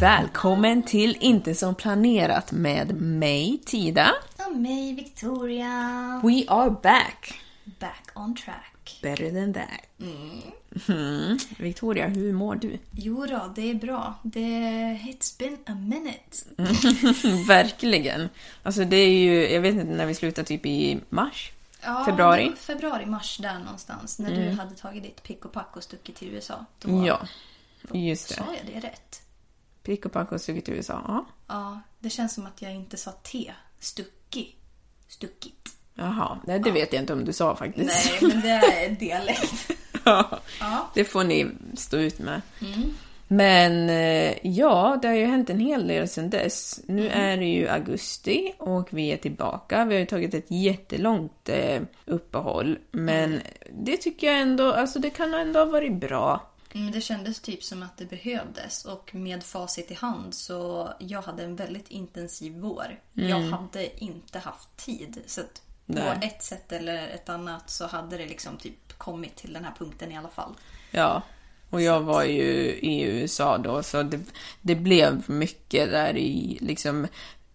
Välkommen till Inte som planerat med mig, Tida. Och mig, Victoria. We are back. Back on track. Better than that. Mm. Victoria, hur mår du? Jo då, det är bra. Det, it's been a minute. Verkligen. Alltså det är ju, jag vet inte när vi slutar, typ i mars? Ja, Februari? Februari, mars där någonstans. När du hade tagit ditt pick och pack och stuckit till USA. Då, Ja, just det. Sa jag det rätt? Och pack och stuckit till USA. Ja. Ja, det känns som att jag inte sa T. Stucki. Stuckit. Jaha, nej, det vet jag inte om du sa faktiskt. Nej, men det är dialekt. Ja, Ja. det får ni stå ut med. Men eh, ja, det har ju hänt en hel del sedan dess. Nu är det ju augusti och vi är tillbaka. Vi har ju tagit ett jättelångt eh, uppehåll. Men det tycker jag ändå, alltså det kan ändå ha varit bra. Men det kändes typ som att det behövdes och med facit i hand så jag hade en väldigt intensiv vår. Jag hade inte haft tid. Så att på Nej. ett sätt eller ett annat så hade det liksom typ kommit till den här punkten i alla fall. Ja, och jag var ju i USA då, så det, det blev mycket där i liksom...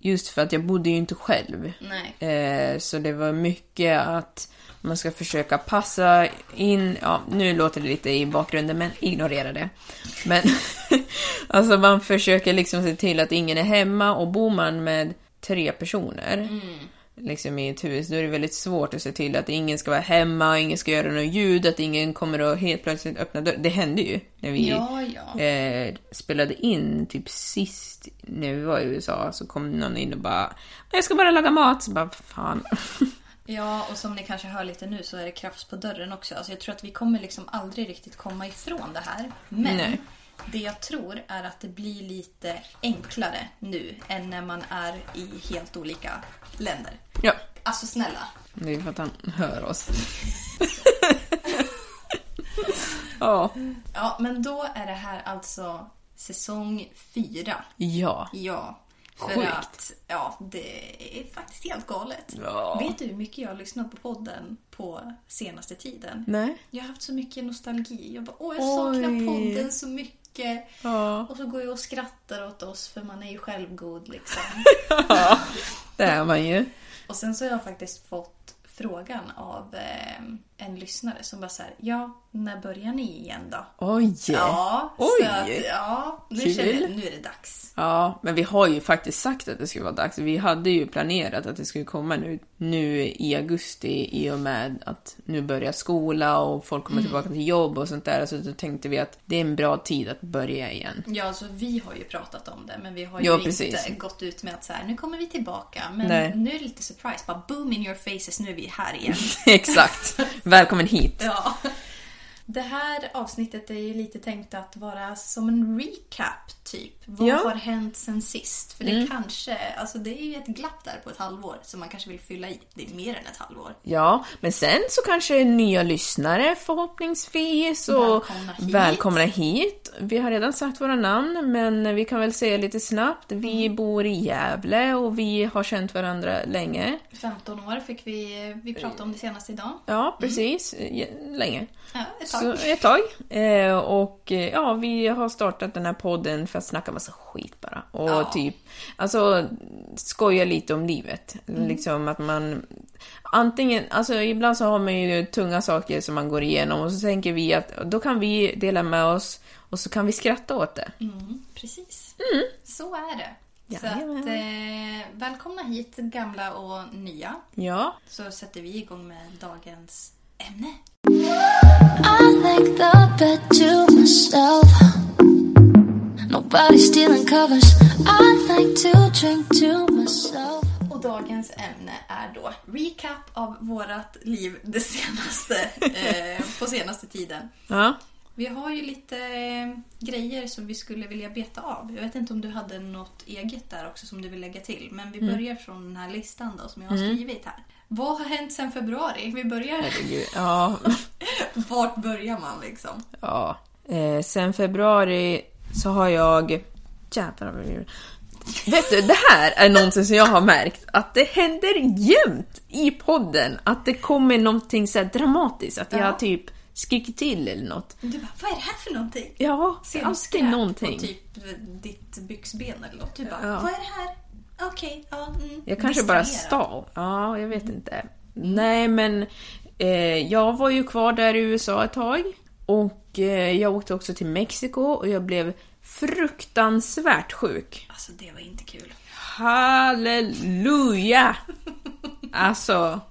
Just för att jag bodde ju inte själv. Eh, så det var mycket att man ska försöka passa in, ja nu låter det lite i bakgrunden men ignorera det. Men alltså man försöker liksom se till att ingen är hemma och bor man med tre personer liksom i ett hus, då är det väldigt svårt att se till att ingen ska vara hemma, ingen ska göra något ljud, att ingen kommer att helt plötsligt öppna dörren. Det hände ju när vi Ja, ja. eh, spelade in typ sist när vi var i USA så kom någon in och bara Jag ska bara laga mat. Så bara, fan. Ja, och som ni kanske hör lite nu så är det krafs på dörren också. Alltså jag tror att vi kommer liksom aldrig riktigt komma ifrån det här. Men Nej. Det jag tror är att det blir lite enklare nu än när man är i helt olika länder. Ja, Alltså snälla. det är för att han hör oss. ja. Ja, men då är det här alltså säsong fyra. Ja. Ja. För Sjukt. att, ja, det är faktiskt helt galet. Ja. Vet du hur mycket jag har lyssnat på podden på senaste tiden? Nej. Jag har haft så mycket nostalgi. Jag bara, åh, jag saknar Oj. podden så mycket. Ja. Och så går jag och skrattar åt oss för man är ju självgod liksom. Det är man ju. och sen så har jag faktiskt fått frågan av eh, en lyssnare som bara såhär, ja, när börjar ni igen då? Oj! Ja, Oj. så att, ja, nu Kul. känner nu är det dags. Ja, men vi har ju faktiskt sagt att det skulle vara dags. Vi hade ju planerat att det skulle komma nu nu i augusti i och med att nu börjar skola och folk kommer tillbaka till jobb och sånt där. Så då tänkte vi att det är en bra tid att börja igen. Ja, alltså vi har ju pratat om det, men vi har ju Ja, inte gått ut med att så här, nu kommer vi tillbaka. Men Nej. nu är det lite surprise, bara boom in your faces, nu är vi här igen. Exakt. Välkommen hit. ja. Det här avsnittet är ju lite tänkt att vara som en recap, typ. Vad Ja. Mm. har hänt sen sist? För det kanske, alltså det är ju ett glapp där på ett halvår som man kanske vill fylla i. Det är mer än ett halvår. Ja, men sen så kanske nya lyssnare förhoppningsvis och Välkomna hit. välkomna hit. Vi har redan sagt våra namn, men vi kan väl säga lite snabbt. Vi Mm. bor i Gävle och vi har känt varandra länge. 15 år fick vi, vi prata om det senast idag. Ja, precis. Ja, Länge. Ja, ett tag. Så, ett tag. Eh, och eh, ja, vi har startat den här podden för att snacka massa skit bara. Och Ja. typ, alltså skoja lite om livet. Mm. Liksom att man antingen, alltså ibland så har man ju tunga saker som man går igenom och så tänker vi att då kan vi dela med oss och så kan vi skratta åt det. Mm, precis. Så är det. Så Jajamän. att, eh, välkomna hit gamla och nya. Ja, Så sätter vi igång med dagens ämne. I like the bed to myself. Och dagens ämne är då recap av vårat liv det senaste, eh, på senaste tiden. ja. Vi har ju lite eh, grejer som vi skulle vilja beta av. Jag vet inte om du hade något eget där också som du vill lägga till. Men vi börjar från den här listan då som jag har skrivit här. Vad har hänt sedan februari? Vi börjar... Herregud. Ja, Vart börjar man liksom? Ja. Eh, sen februari så har jag... Jävlar vad jag- Vet du, det här är någonting som jag har märkt att det händer jämt i podden. Att det kommer någonting så dramatiskt. Att Ja. jag typ skriker till eller något. Du bara, vad är det här för någonting? Ja, det Ser du alltid någonting. på typ ditt byxben eller något? Du bara, Ja. vad är det här? Okej, ja. Mm. Jag kanske bara Distraherad. stal. Ja, jag vet inte. Nej, men eh, jag var ju kvar där i USA ett tag. Och eh, jag åkte också till Mexiko och jag blev fruktansvärt sjuk. Alltså det var inte kul. Halleluja! Alltså,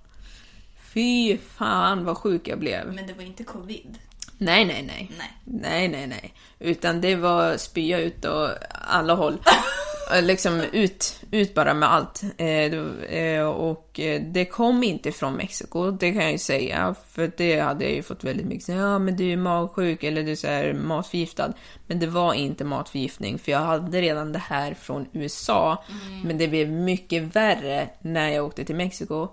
fy fan vad sjuk jag blev. Men det var inte covid. Nej, nej, nej. Nej. Nej, nej, nej. Utan det var spya ut och alla håll. Liksom ut, ut bara med allt. Eh, eh, och eh, det kom inte från Mexiko, det kan jag ju säga. För det hade jag ju fått väldigt mycket. Ja, men du är magsjuk eller du är så här matförgiftad. Men det var inte matförgiftning, för jag hade redan det här från USA. Men det blev mycket värre när jag åkte till Mexiko.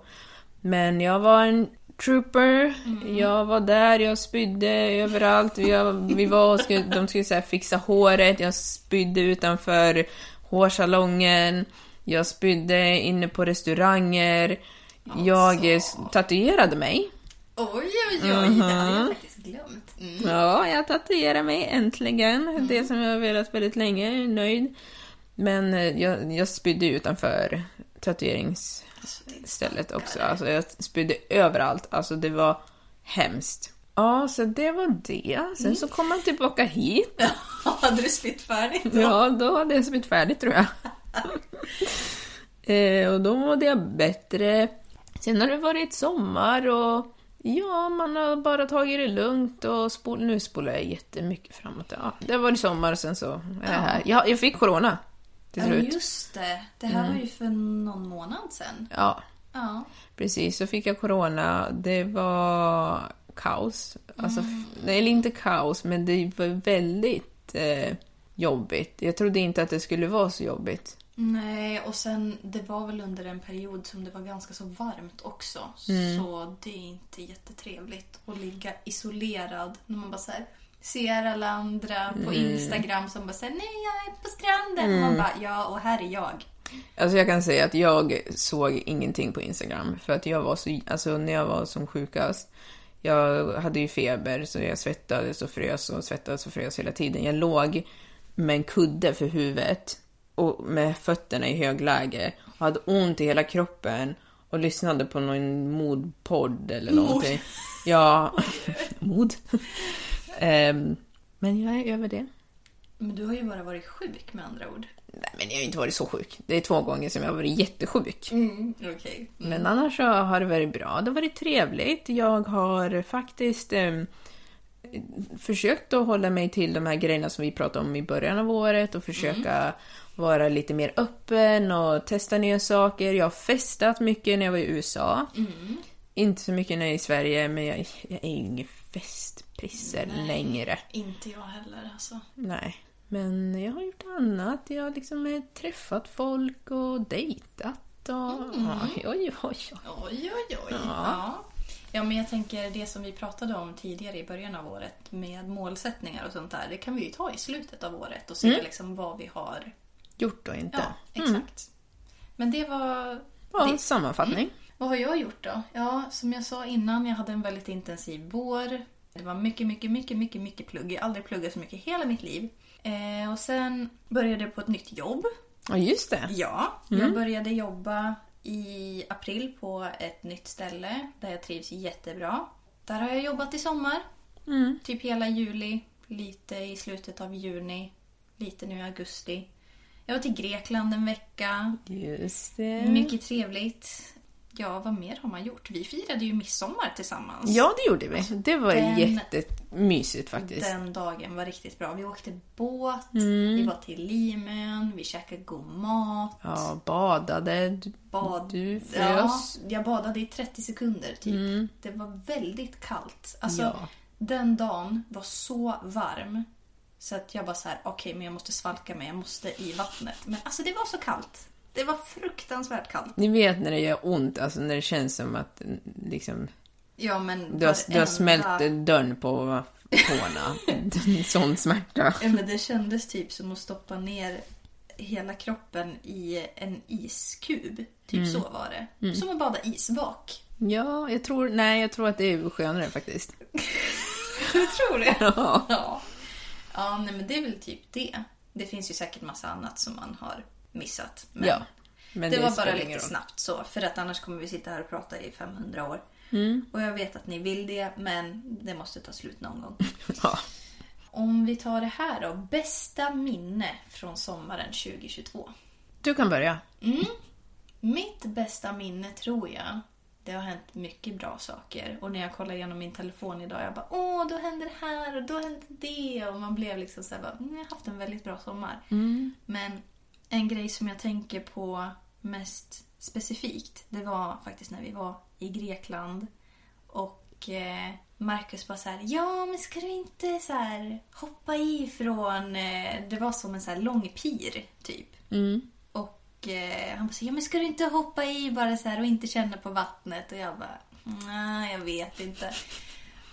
Men jag var en trooper, jag var där, jag spydde överallt. Jag, vi var skulle, de skulle så fixa håret, jag spydde utanför hårsalongen. Jag spydde inne på restauranger. Jag eh, tatuerade mig. Oj, oj, oj. Det hade jag faktiskt glömt. Mm. Ja, jag tatuerade mig äntligen. Det som jag har velat väldigt länge, nöjd. Men eh, jag, jag spydde utanför tatueringsstället också. Alltså jag spydde överallt. Alltså det var hemskt. Ja, så det var det. Sen så kom man tillbaka hit. hade du spytt färdigt då? Ja, då hade jag spytt färdigt tror jag. eh, och då mådde jag bättre. Sen har det varit sommar och ja, man har bara tagit det lugnt och spol, nu spolar jag jättemycket framåt. Ja, det har varit sommar och sen så är jag här. Jag, jag fick corona till Ja, slut. just det. Det här var ju för någon månad sedan. Ja, Ja. precis. Så fick jag corona. Det var kaos. Alltså, f- Eller inte kaos, men det var väldigt eh, jobbigt. Jag trodde inte att det skulle vara så jobbigt. Nej, och sen det var väl under en period som det var ganska så varmt också. Mm. Så det är inte jättetrevligt att ligga isolerad när man bara här, ser alla andra på Mm. Instagram som bara säger nej jag är på stranden. Och man bara ja och här är jag. Alltså jag kan säga att jag såg ingenting på Instagram för att jag var så, alltså när jag var som sjukast jag hade ju feber så jag svettades och frös och svettades och frös hela tiden. Jag låg med en kudde för huvudet och med fötterna i högläge och hade ont i hela kroppen och lyssnade på någon modpodd eller någonting. Ja, mod. Ehm, men jag är över det. Men du har ju bara varit sjuk med andra ord. Nej, men jag har inte varit så sjuk. Det är två gånger som jag har varit jättesjuk. Mm, Okej. Men annars så har det varit bra. Det har varit trevligt. Jag har faktiskt eh, försökt att hålla mig till de här grejerna som vi pratade om i början av året och försöka vara lite mer öppen och testa nya saker. Jag har festat mycket när jag var i USA. Inte så mycket när jag är i Sverige, men jag, jag är ju ingen festpisser längre. Inte jag heller alltså. Nej. Men jag har gjort annat. Jag har liksom eh, träffat folk och dejtat och... Oj, oj, oj. Oj, oj, oj. Ja. ja, men jag tänker det som vi pratade om tidigare i början av året med målsättningar och sånt där. Det kan vi ju ta i slutet av året och se liksom vad vi har. Gjort och inte. Ja, exakt. Men det var Ja, det. sammanfattning. Vad har jag gjort då? Ja, som jag sa innan, jag hade en väldigt intensiv vår. Det var mycket, mycket, mycket, mycket, mycket plugg. Jag har aldrig pluggat så mycket i hela mitt liv. Eh, och sen började jag på ett nytt jobb. Ja, just det. Ja, jag började jobba i april på ett nytt ställe där jag trivs jättebra. Där har jag jobbat i sommar. Typ hela juli, lite i slutet av juni, lite nu i augusti. Jag var till Grekland en vecka. Just det. Mycket trevligt. Ja, vad mer har man gjort? Vi firade ju midsommar tillsammans. Ja, det gjorde vi. Det var Den- jättemysigt faktiskt. Den dagen var riktigt bra. Vi åkte båt, Mm. vi var till Limön, vi käkade god mat. Ja, badade. Du, Bad. du Ja, frös. jag badade i 30 sekunder typ. Det var väldigt kallt. Alltså, Ja. den dagen var så varm. Så att jag bara så här, okej men jag måste svalka mig, jag måste i vattnet. Men alltså det var så kallt. Det var fruktansvärt kallt. Ni vet när det gör ont, alltså när det känns som att mm, liksom, Ja men du har, du har smält dörren på tårna. Sån smärta. Ja, men det kändes typ som att stoppa ner hela kroppen i en iskub. Typ Mm. så var det. Som att bada isvak. Ja, jag tror, nej, jag tror att det är skönare faktiskt. Du tror det? Ja. Ja. Ja, nej men det är väl typ det. Det finns ju säkert massa annat som man har missat. Men Ja, men det, det var bara lite snabbt så. För att annars kommer vi sitta här och prata i 500 år. Mm. Och jag vet att ni vill det, men det måste ta slut någon gång. Ja. Om vi tar det här då. Bästa minne från sommaren 2022. Du kan börja. Mitt bästa minne tror jag, det har hänt mycket bra saker. Och när jag kollar igenom min telefon idag, jag bara åh, då hände det här och då hände det. Och man blev liksom såhär, mm, jag har haft en väldigt bra sommar. Men en grej som jag tänker på mest specifikt, det var faktiskt när vi var i Grekland. Och eh, Marcus bara så här, ja men ska du inte så här hoppa i från, eh, det var som en så här lång pir typ. Och eh, han bara så, ja men ska du inte hoppa i bara så här och inte känna på vattnet? Och jag bara, nej jag vet inte.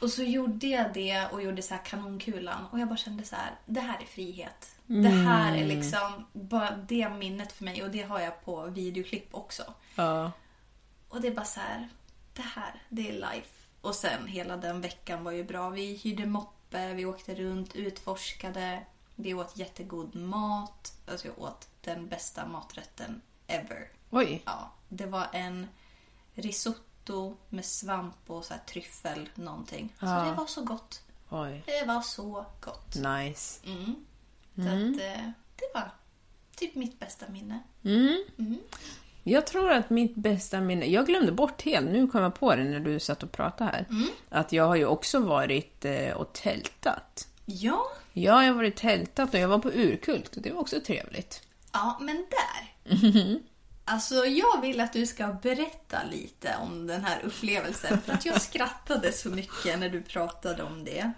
Och så gjorde jag det och gjorde så här kanonkulan och jag bara kände så här, det här är frihet. Det här är liksom bara det minnet för mig och det har jag på videoklipp också. Ja. Och det är bara så här, det här, det är life. Och sen hela den veckan var ju bra. Vi hyrde moppe, vi åkte runt, utforskade. Vi åt jättegod mat. Alltså jag åt den bästa maträtten ever. Oj. Ja, det var en risotto med svamp och så här tryffel någonting. Så Ja. det var så gott. Oj. Det var så gott. Nice. Mm. Så att, eh, det var typ mitt bästa minne. Jag tror att mitt bästa minne... Jag glömde bort helt, nu kom jag på det när du satt och pratade här. Att jag har ju också varit eh, och tältat. Ja, Ja, jag har varit tältat och jag var på Urkult och det var också trevligt. Ja, men där. Alltså, jag vill att du ska berätta lite om den här upplevelsen. För att jag skrattade så mycket när du pratade om det.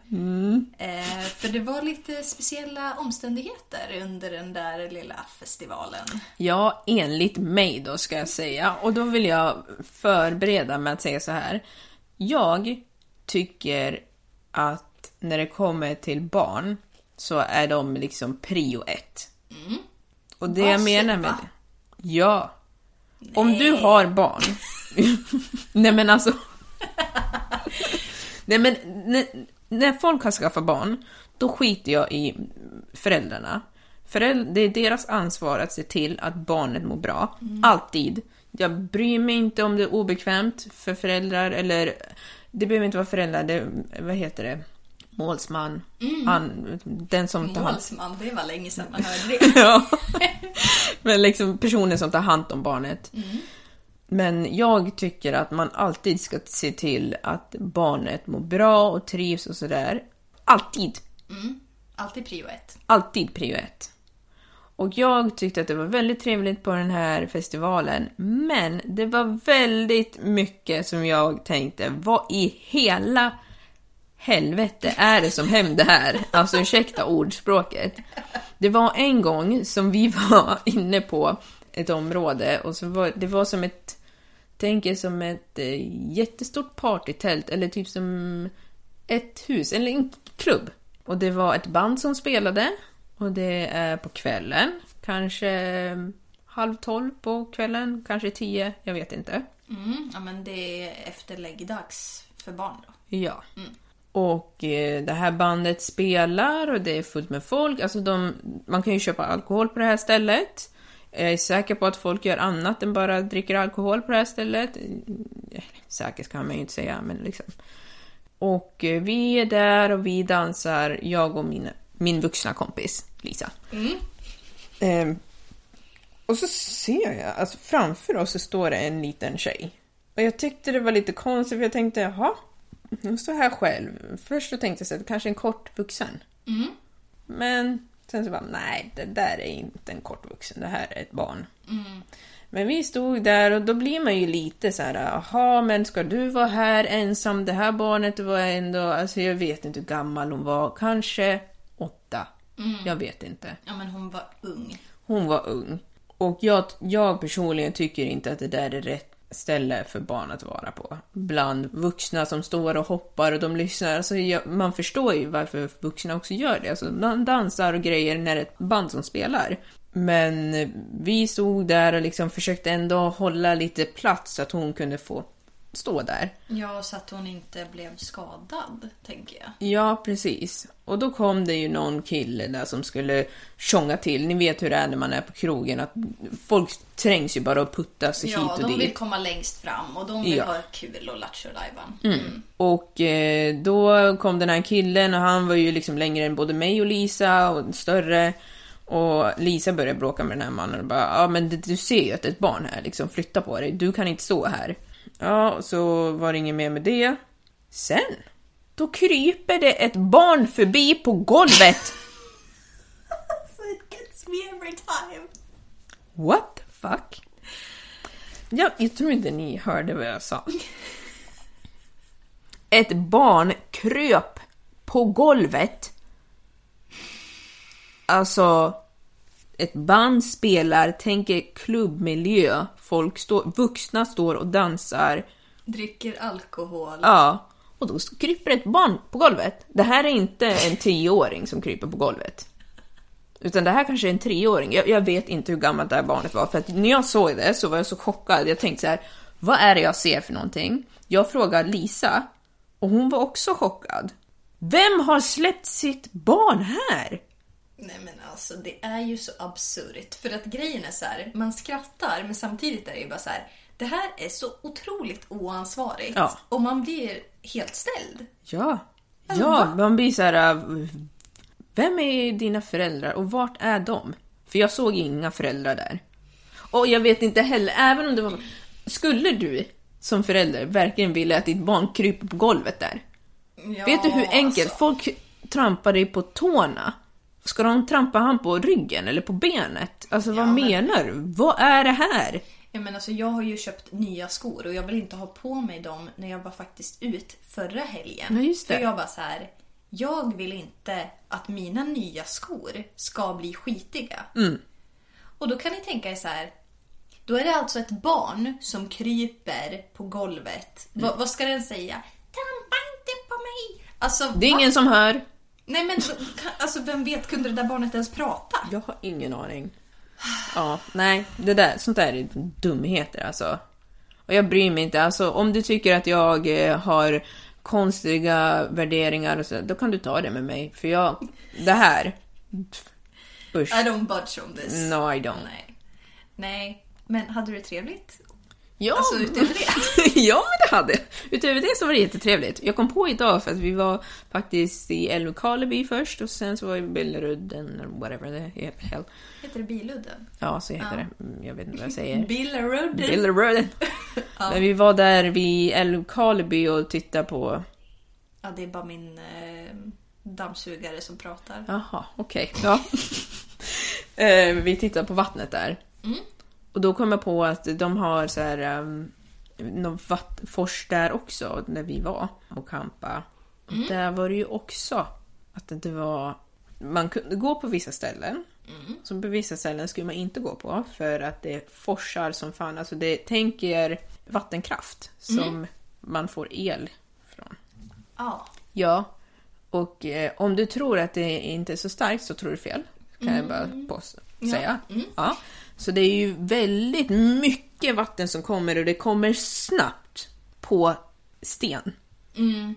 Eh, för det var lite speciella omständigheter under den där lilla festivalen. Ja, enligt mig då ska jag säga. Och då vill jag förbereda med att säga så här. Jag tycker att när det kommer till barn så är de liksom prio ett. Och det jag Vad menar med va? det... Ja. Om du har barn... Nej men alltså... Nej men när, när folk har skaffat barn, då skiter jag i föräldrarna. Föräld- det är deras ansvar att se till att barnet mår bra. Alltid. Jag bryr mig inte om det är obekvämt för föräldrar eller... Det behöver inte vara föräldrar, det, vad heter det? Målsman. Han, den som tar hand Målsman, det var länge sedan man hörde det. ja. Men liksom personen som tar hand om barnet. Men jag tycker att man alltid ska se till att barnet mår bra och trivs och sådär. Alltid. Alltid prio ett. Alltid prio ett. Och jag tyckte att det var väldigt trevligt på den här festivalen, men det var väldigt mycket som jag tänkte, vad i hela helvete är det som hände här? Alltså ursäkta ordspråket. Det var en gång som vi var inne på ett område och så var, det var som ett, tänk er som ett eh, jättestort partytält eller typ som ett hus, eller en klubb. Och det var ett band som spelade och det är på kvällen, kanske eh, halv tolv på kvällen, kanske tio, jag vet inte. Mm, ja, men det är efter läggdags för barn då. Ja. Och eh, det här bandet spelar och det är fullt med folk. Alltså de, man kan ju köpa alkohol på det här stället. Jag är säker på att folk gör annat än bara dricker alkohol på det här stället. Eh, Säker kan man ju inte säga, men liksom. Och eh, vi är där och vi dansar, jag och min, min vuxna kompis Lisa. Ehm, och så ser jag, alltså framför oss så står det en liten tjej. Och jag tyckte det var lite konstigt för jag tänkte, jaha, hon står här själv. Först så tänkte jag så att kanske en kortvuxen. Men sen så bara, nej, det där är inte en kortvuxen, det här är ett barn. Men vi stod där och då blir man ju lite så här, jaha, men ska du vara här ensam? Det här barnet var ändå, alltså jag vet inte hur gammal hon var, kanske åtta. Jag vet inte. Ja, men hon var ung. Hon var ung. Och jag, jag personligen tycker inte att det där är rätt ställe för barn att vara på. Bland vuxna som står och hoppar och de lyssnar. Alltså, man förstår ju varför vuxna också gör det. Alltså, man dansar och grejer när det är ett band som spelar. Men vi stod där och liksom försökte ändå hålla lite plats så att hon kunde få stå där. Ja, så att hon inte blev skadad, tänker jag. Ja, precis. Och då kom det ju någon kille där som skulle tjonga till. Ni vet hur det är när man är på krogen, att folk trängs ju bara och puttas hit Ja, och de dit. vill komma längst fram och de vill Ja. ha kul och lattjo lajban. Mm. Och eh, då kom den här killen och han var ju liksom längre än både mig och Lisa och större. Och Lisa började bråka med den här mannen och bara ja men du ser ju att det är ett barn här, liksom flytta på dig, du kan inte stå här. Ja, så var det inget mer med det. Sen, då kryper det ett barn förbi på golvet. So it gets me every time. What the fuck? Ja, jag tror inte ni hörde vad jag sa. Ett barn kröp på golvet. Alltså, ett band spelar, tänker klubbmiljö, folk står, vuxna står och dansar. Dricker alkohol. Ja, och då kryper ett barn på golvet. Det här är inte en tioåring som kryper på golvet. Utan det här kanske är en treåring. Jag, jag vet inte hur gammalt det här barnet var, för att när jag såg det så var jag så chockad. Jag tänkte så här, vad är det jag ser för någonting? Jag frågar Lisa, och hon var också chockad. Vem har släppt sitt barn här? Nej men alltså det är ju så absurt. För att grejen är så här, man skrattar men samtidigt är det ju bara så här. Det här är så otroligt oansvarigt. Ja. Och man blir helt ställd. Ja, Alltså, ja, va? man blir så här. äh, Vem är dina föräldrar och vart är de? För jag såg inga föräldrar där. Och jag vet inte heller, även om det var... Skulle du som förälder verkligen vilja att ditt barn kryper på golvet där? Ja, vet du hur enkelt? alltså. Folk trampar dig på tårna. Ska de trampa han på ryggen eller på benet? Alltså vad men- menar du? Vad är det här? Ja, men alltså, jag har ju köpt nya skor och jag vill inte ha på mig dem när jag var faktiskt ut förra helgen. Ja, just det. För jag bara så här. Jag vill inte att mina nya skor ska bli skitiga. Mm. Och då kan ni tänka er så här. Då är det alltså ett barn som kryper på golvet. Mm. Va, vad ska den säga? Trampa inte på mig! Alltså, Det är va? ingen som hör. Nej men alltså, vem vet, kunde det där barnet ens prata? Jag har ingen aning. Ja, nej, det där, sånt där är dumheter alltså. Och jag bryr mig inte, alltså om du tycker att jag eh, har konstiga värderingar och så, då kan du ta det med mig. För jag, det här, usch. I don't budge on this. No I don't. Nej. Nej. Men hade du det trevligt? Ja, Alltså utöver det. ja, det hade Utöver det så var det jättetrevligt. Jag kom på idag för att vi var faktiskt i Älvkarleby först och sen så var vi i Billerudden, eller whatever det heter. Heter det Biludden? Ja, så heter det. Mm, Jag vet inte vad jag säger. Billerudden. Billerudden. Men vi var där vid Älvkarleby och tittade på... Ja, det är bara min eh, dammsugare som pratar. Jaha, okej. Ja. Eh, vi tittade på vattnet där. Och då kom jag på att de har så här... Um, någon fors där också, när vi var och campa. Och där var det ju också att det inte var... Man kunde gå på vissa ställen. Så på vissa ställen skulle man inte gå på för att det är forsar som fan. Alltså det tänker vattenkraft som man får el från. Ja. Ja, och eh, om du tror att det inte är så starkt så tror du fel. Kan jag bara påstå, säga. Ja. Så det är ju väldigt mycket vatten som kommer och det kommer snabbt på sten. Mm.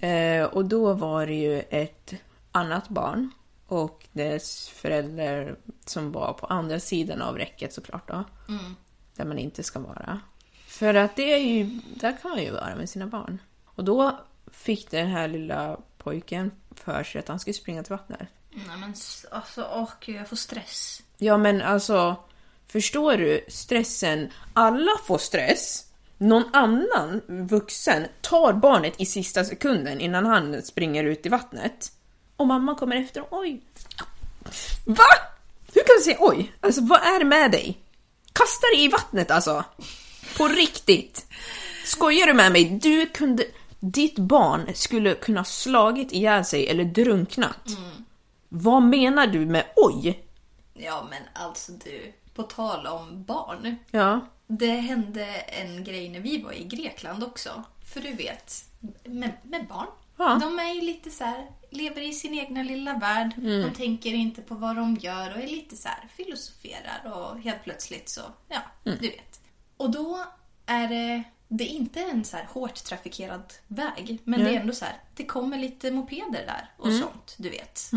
Eh, och då var det ju ett annat barn och dess förälder som var på andra sidan av räcket såklart då. Där man inte ska vara. För att det är ju, där kan man ju vara med sina barn. Och då fick den här lilla pojken för sig att han skulle springa till vattnet. Nej men alltså, åh gud, jag får stress. Ja men alltså, förstår du stressen? Alla får stress. Någon annan vuxen tar barnet i sista sekunden innan han springer ut i vattnet. Och mamma kommer efter och oj. Va? Hur kan du säga oj? Alltså vad är det med dig? Kasta dig i vattnet alltså. På riktigt. Skojar du med mig? Du kunde... Ditt barn skulle kunna slagit ihjäl sig eller drunknat. Vad menar du med oj? Ja men alltså du, på tal om barn. Ja. Det hände en grej när vi var i Grekland också. För du vet, med, med barn. Ja. De är ju lite så här, lever i sin egna lilla värld. Mm. De tänker inte på vad de gör och är lite så här, filosoferar och helt plötsligt så, ja, Mm. du vet. Och då är det, det är inte en så här hårt trafikerad väg. Men det är ändå så här, det kommer lite mopeder där och Mm. sånt, du vet.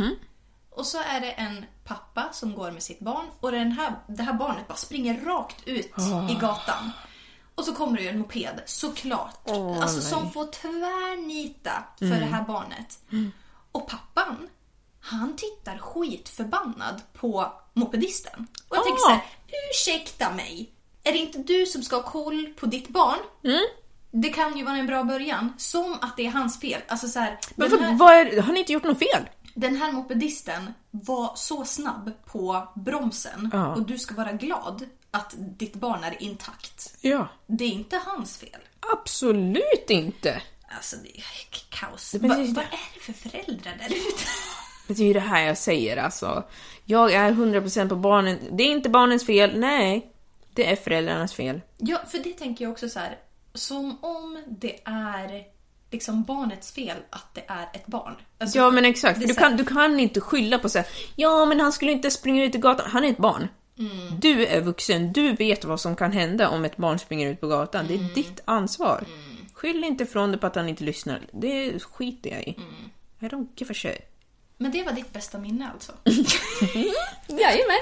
Och så är det en pappa som går med sitt barn och den här, det här barnet bara springer rakt ut i gatan. Och så kommer det ju en moped, såklart. alltså som får tvärnita för det här barnet. Och pappan, han tittar skitförbannad på mopedisten. Och jag tänker så här, ursäkta mig. Är det inte du som ska ha koll på ditt barn? Det kan ju vara en bra början. Som att det är hans fel. Alltså så här, Men vad, här- är, har ni inte gjort något fel? Den här mopedisten var så snabb på bromsen Ja. och du ska vara glad att ditt barn är intakt. Ja. Det är inte hans fel. Absolut inte! Alltså det är kaos. Va, det är- vad är det för föräldrar där ute? Det är ju det här jag säger alltså. Jag är 100% på barnen. Det är inte barnens fel, nej. Det är föräldrarnas fel. Ja, för det tänker jag också så här. Som om det är liksom barnets fel att det är ett barn. Alltså, Ja men exakt, du kan, du kan inte skylla på så här, ja men han skulle inte springa ut i gatan, han är ett barn. Mm. Du är vuxen, du vet vad som kan hända om ett barn springer ut på gatan. Det är Mm. ditt ansvar. Skyll inte ifrån dig på att han inte lyssnar. Det skiter jag i. Mm. I don't give a shit. Men det var ditt bästa minne alltså? Jajamän.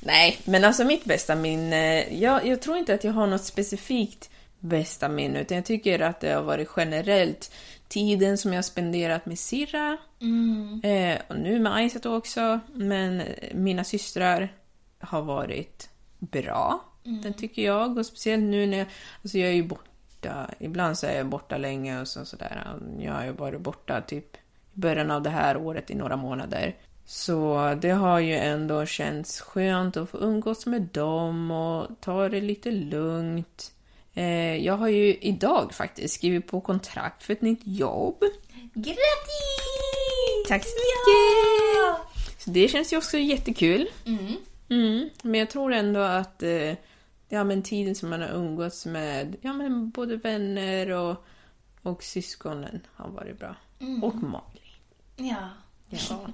Nej, men alltså mitt bästa minne, jag, jag tror inte att jag har något specifikt bästa minne, utan jag tycker att det har varit generellt tiden som jag spenderat med Sirra, eh, och nu med Aisat också, men mina systrar har varit bra, den tycker jag, och speciellt nu när jag, alltså jag är ju borta, ibland så är jag borta länge och så, sådär, jag har ju varit borta typ i början av det här året i några månader. Så det har ju ändå känts skönt att få umgås med dem och ta det lite lugnt. Eh, jag har ju idag faktiskt skrivit på kontrakt för ett nytt jobb. Grattis! Tack så mycket! Så det känns ju också jättekul. Mm. Men jag tror ändå att eh, ja, men tiden som man har umgåtts med ja, men både vänner och, och syskonen har varit bra. Och Malin. Ja. Ja.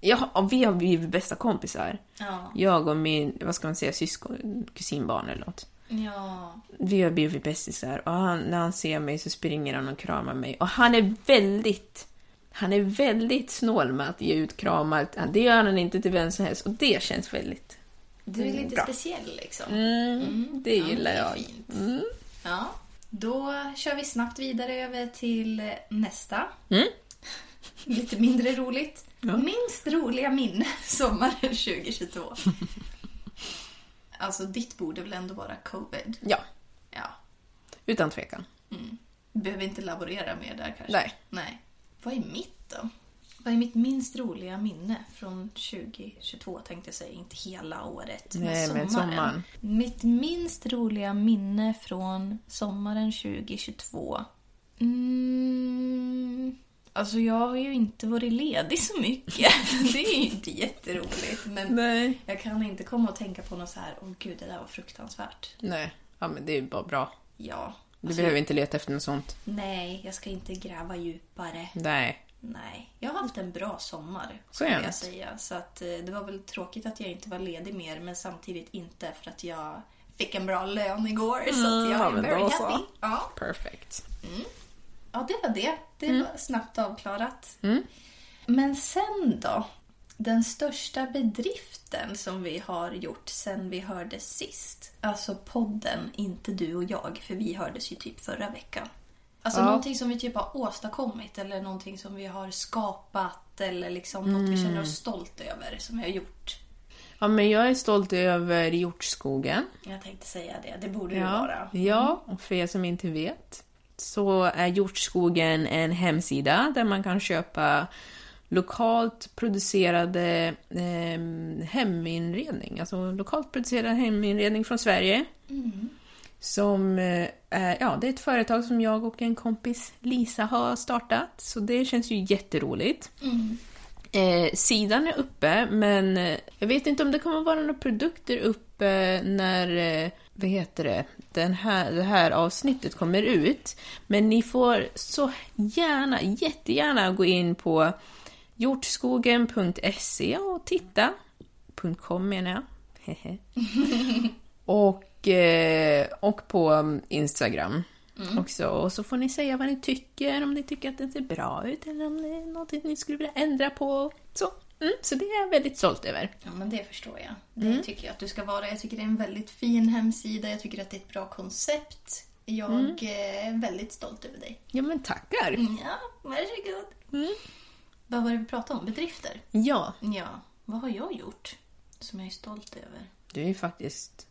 ja, vi har blivit bästa kompisar. Ja. Jag och min, vad ska man säga, syskon, kusinbarn eller något. Ja. Vi har blivit bästisar och han, när han ser mig så springer han och kramar mig. Och han är väldigt, han är väldigt snål med att ge ut kramar. Det gör han inte till vem som helst och det känns väldigt Du är lite bra. speciell liksom. Mm, det Ja, gillar är jag. Fint. Ja, då kör vi snabbt vidare över till nästa. Mm. Lite mindre roligt. Ja. Minst roliga minne sommaren 2022. Alltså, ditt borde väl ändå vara covid? Ja, Ja. utan tvekan. Behöver inte laborera mer där kanske? Nej. Nej. Vad är mitt då? Vad är mitt minst roliga minne från 2022 tänkte jag säga, inte hela året. Nej, men sommaren. Mitt minst roliga minne från sommaren 2022? Mm, alltså jag har ju inte varit ledig så mycket. Det är ju inte jätteroligt. Men Nej. jag kan inte komma och tänka på något så här, åh gud det där var fruktansvärt. Nej, ja, men det är bara bra. Ja. Du Alltså, behöver inte leta efter något sånt. Nej, jag ska inte gräva djupare. Nej. Nej, jag har haft en bra sommar. Skulle det. jag säga. Så att, eh, det var väl tråkigt att jag inte var ledig mer men samtidigt inte för att jag fick en bra lön igår. så att jag ja, är very happy. Ja. Perfect. Ja, det var det. Det Mm. var snabbt avklarat. Men sen då? Den största bedriften som vi har gjort sen vi hördes sist. Alltså podden, inte du och jag, för vi hördes ju typ förra veckan. Alltså Ja. någonting som vi typ har åstadkommit eller någonting som vi har skapat eller liksom något vi känner Mm. oss stolt över som vi har gjort. Ja, men jag är stolt över hjortskogen. Jag tänkte säga det, det borde Ja, vara. ja, och för er som inte vet så är Hjortskogen en hemsida där man kan köpa lokalt producerade eh, heminredning, alltså lokalt producerad heminredning från Sverige. Som eh, ja, det är ett företag som jag och en kompis Lisa har startat, så det känns ju jätteroligt. Eh, sidan är uppe, men eh, jag vet inte om det kommer vara några produkter uppe när, eh, vad heter det, den här, det här avsnittet kommer ut. Men ni får så gärna, jättegärna gå in på hjortskogen.se och titta. .com menar jag. Och, eh, och på Instagram också. Och så får ni säga vad ni tycker, om ni tycker att det ser bra ut eller om det är något ni skulle vilja ändra på. Så, mm, så det är jag väldigt stolt över. Ja, men det förstår jag. Det Mm. tycker jag att du ska vara. Jag tycker det är en väldigt fin hemsida. Jag tycker att det är ett bra koncept. Jag Mm. eh, är väldigt stolt över dig. Ja, men tackar! Ja, varsågod. Mm. Vad var det vi pratade om? Bedrifter? Ja, Ja, vad har jag gjort som jag är stolt över? du är ju faktiskt...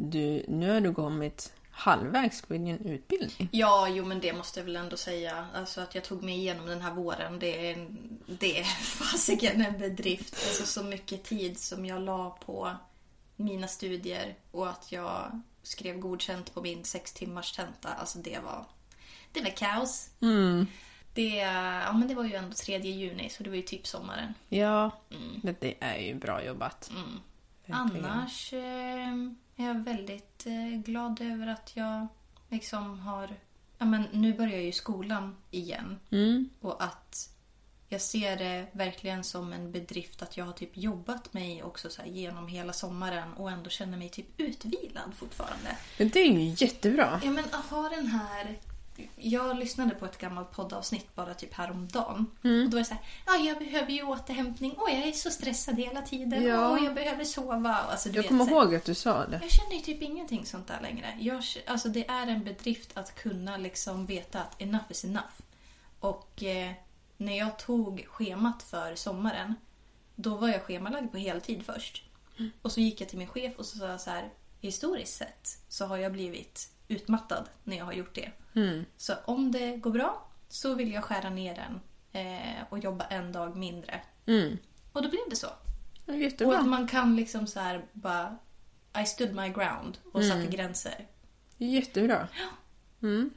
Du, nu har du kommit halvvägs på din utbildning. Ja, jo men det måste jag väl ändå säga. Alltså att jag tog mig igenom den här våren, det är, det är fasiken en bedrift. Alltså så mycket tid som jag la på mina studier och att jag skrev godkänt på min sex timmars tenta. Alltså det var, det var kaos. Det, ja, men det var ju ändå 3 juni så det var ju typ sommaren. Ja, men det är ju bra jobbat. Verkligen. Annars eh, är jag väldigt eh, glad över att jag liksom har... Ja, men nu börjar jag ju skolan igen. Mm. Och att jag ser det verkligen som en bedrift att jag har typ jobbat mig också så genom hela sommaren och ändå känner mig typ utvilad fortfarande. Men det är ju jättebra. Ja men att ha den här... Jag lyssnade på ett gammalt poddavsnitt bara typ häromdagen. Mm. Och då var det så här, ja jag behöver ju återhämtning. Åh jag är så stressad hela tiden. Ja. Åh jag behöver sova. Alltså, du Jag vet, kommer ihåg att du sa det. Jag känner ju typ ingenting sånt där längre. Jag, alltså det är en bedrift att kunna liksom veta att enough is enough. Och eh, när jag tog schemat för sommaren, då var jag schemalagd på heltid först. Och så gick jag till min chef och så sa jag så här, historiskt sett så har jag blivit utmattad när jag har gjort det. Så om det går bra så vill jag skära ner den eh, och jobba en dag mindre. Mm. Och då blev det så. Ja, Och att Jättebra. man kan liksom så här bara... I stood my ground och satte gränser. Jättebra.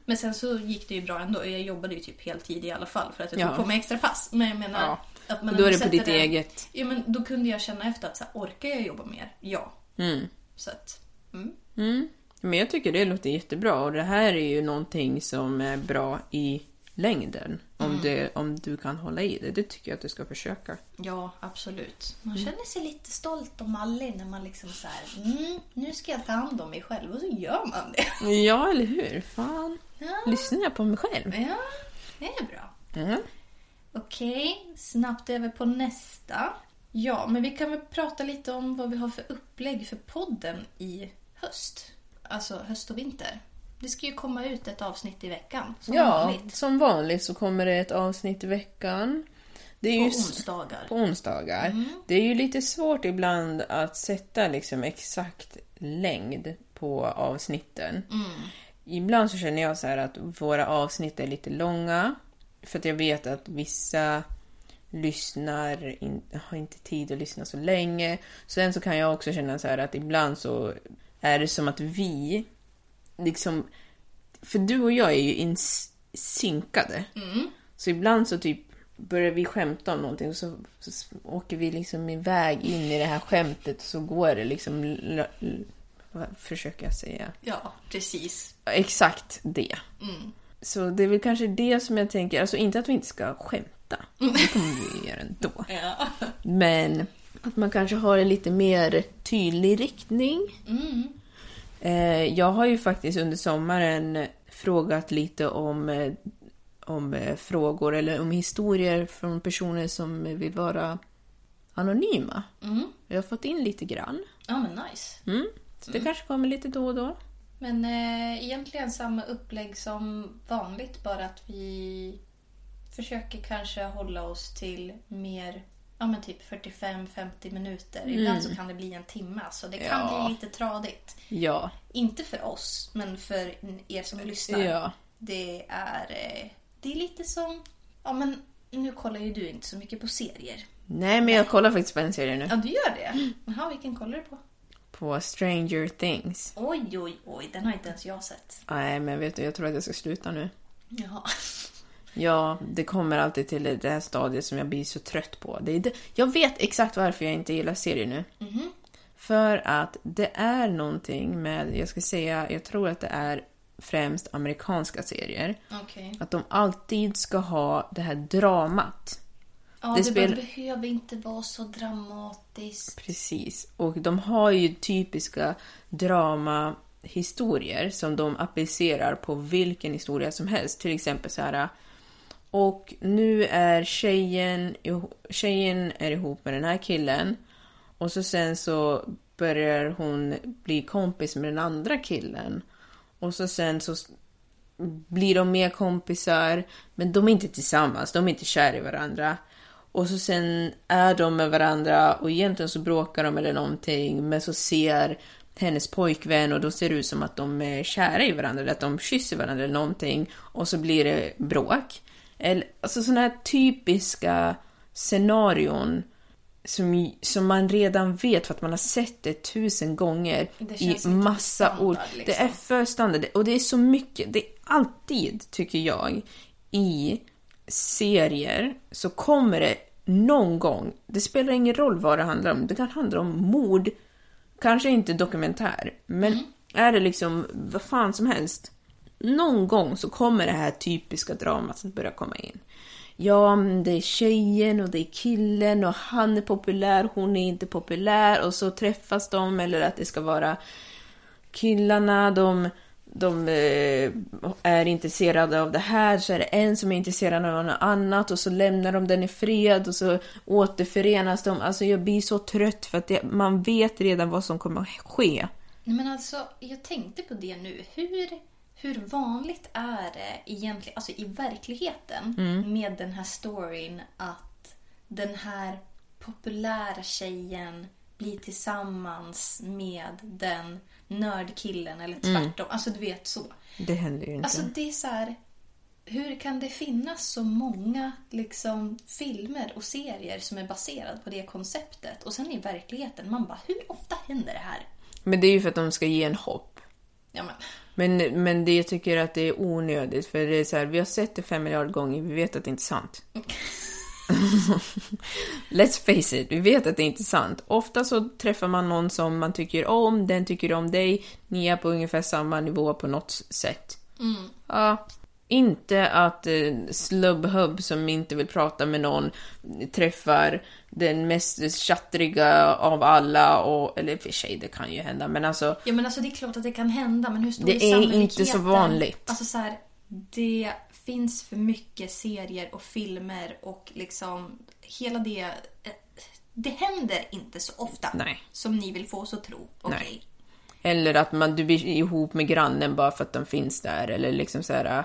Men sen så gick det ju bra ändå. Jag jobbade ju typ heltid i alla fall för att jag Ja. tog på mig extra pass. Men jag menar... Ja. Att man Då är det på ditt den- eget. Ja men då kunde jag känna efter att så här, orkar jag jobba mer? Ja. Mm. Så att... Mm. Mm. Men jag tycker det låter jättebra och det här är ju någonting som är bra i längden. Om, det, om du kan hålla i det. Det tycker jag att du ska försöka. Ja, absolut. Man känner sig lite stolt och mallig när man liksom så här, mm, nu ska jag ta hand om mig själv och så gör man det. Ja, eller hur? Fan. Ja, Lyssnar jag på mig själv? ja det är bra. Mm. Okej, snabbt över på nästa. Ja, men vi kan väl prata lite om vad vi har för upplägg för podden i höst. Alltså höst och vinter. Det ska ju komma ut ett avsnitt i veckan, som ja, vanligt. som vanligt så kommer det ett avsnitt i veckan. Det är På ju onsdagar. På onsdagar. Det är ju lite svårt ibland att sätta liksom exakt längd på avsnitten. Ibland så känner jag så här att våra avsnitt är lite långa. För att jag vet att vissa lyssnar, in, har inte tid att lyssna så länge. Sen så kan jag också känna så att ibland så är det som att vi liksom... För du och jag är ju insynkade. Så ibland så typ börjar vi skämta om någonting och så, så åker vi liksom iväg in i det här skämtet och så går det liksom... l- l- Vad försöker jag säga? Ja, precis. Exakt det. Så det är väl kanske det som jag tänker, alltså inte att vi inte ska skämta. Det kommer vi ju göra ändå. Ja. Men att man kanske har en lite mer tydlig riktning. Eh, jag har ju faktiskt under sommaren frågat lite om, eh, om eh, frågor eller om historier från personer som vill vara anonyma. Jag har fått in lite grann. ja, men nice. Mm. Så det kanske kommer lite då och då. Men eh, egentligen samma upplägg som vanligt, bara att vi försöker kanske hålla oss till mer, ja men typ 45-50 minuter. Ibland så kan det bli en timme, så det kan Ja. bli lite tradigt. Ja. Inte för oss, men för er som lyssnar. Ja. Det är, eh, det är lite som, ja men nu kollar ju du inte så mycket på serier. Nej, men jag kollar faktiskt på en serie nu. Ja, du gör det? Jaha, vilken kollar du på? På Stranger Things. Oj, oj, oj, den har inte ens jag sett. Nej, men vet du, jag tror att jag ska sluta nu. Jaha. Ja, det kommer alltid till det här stadiet som jag blir så trött på. Det är det. Jag vet exakt varför jag inte gillar serier nu. För att det är någonting med, jag ska säga, jag tror att det är främst amerikanska serier. Okej. Att de alltid ska ha det här dramat. Ja, Det det, spel- behöver inte vara så dramatiskt. Precis. Och de har ju typiska dramahistorier som de applicerar på vilken historia som helst. Till exempel så här. Och nu är tjejen, tjejen är ihop med den här killen. Och så sen så börjar hon bli kompis med den andra killen. Och så sen så blir de mer kompisar, men de är inte tillsammans, de är inte kära i varandra. Och så sen är de med varandra och egentligen så bråkar de eller någonting, men så ser hennes pojkvän och då ser det ut som att de är kära i varandra, eller att de kysser varandra eller någonting, och så blir det bråk. Eller, alltså sådana här typiska scenarion som, som man redan vet för att man har sett det tusen gånger Det i massa standard, ord. Det liksom. är för standard och det är så mycket. Det är alltid, tycker jag, i serier så kommer det någon gång, det spelar ingen roll vad det handlar om, det kan handla om mord, kanske inte dokumentär, men Mm. är det liksom vad fan som helst, någon gång så kommer det här typiska dramat att börja komma in. Ja, det är tjejen och det är killen och han är populär, hon är inte populär och så träffas de eller att det ska vara killarna, de, de eh, är intresserade av det här, så är det en som är intresserad av något annat och så lämnar de den i fred och så återförenas de. Alltså jag blir så trött för att det, man vet redan vad som kommer att ske. Men alltså, jag tänkte på det nu. Hur, hur vanligt är det egentligen, alltså i verkligheten, med den här storyn att den här populära tjejen blir tillsammans med den nördkillen eller tvärtom. Alltså du vet så. Det händer ju inte. Alltså det är så här. Hur kan det finnas så många liksom, filmer och serier som är baserade på det konceptet? Och sen i verkligheten, man bara, hur ofta händer det här? Men det är ju för att de ska ge en hopp. Ja, men, Men, men det jag tycker att det är onödigt, för det är så här, vi har sett det fem miljarder gånger, vi vet att det inte är sant. Let's face it, vi vet att det inte är sant. Ofta så träffar man någon som man tycker om, den tycker om dig, ni är på ungefär samma nivå på något sätt. Ja, inte att eh, slubbhubb som inte vill prata med någon träffar den mest chattriga av alla, och, eller för sig det kan ju hända, men alltså ja, men alltså det är klart att det kan hända, men hur stor Det är sannolikheten? inte så vanligt. Alltså så här, det finns för mycket serier och filmer och liksom hela det... eh, Det händer inte så ofta Nej. som ni vill få oss att tro. Okej. Nej. Eller att man, du blir ihop med grannen bara för att de finns där. Eller liksom så här.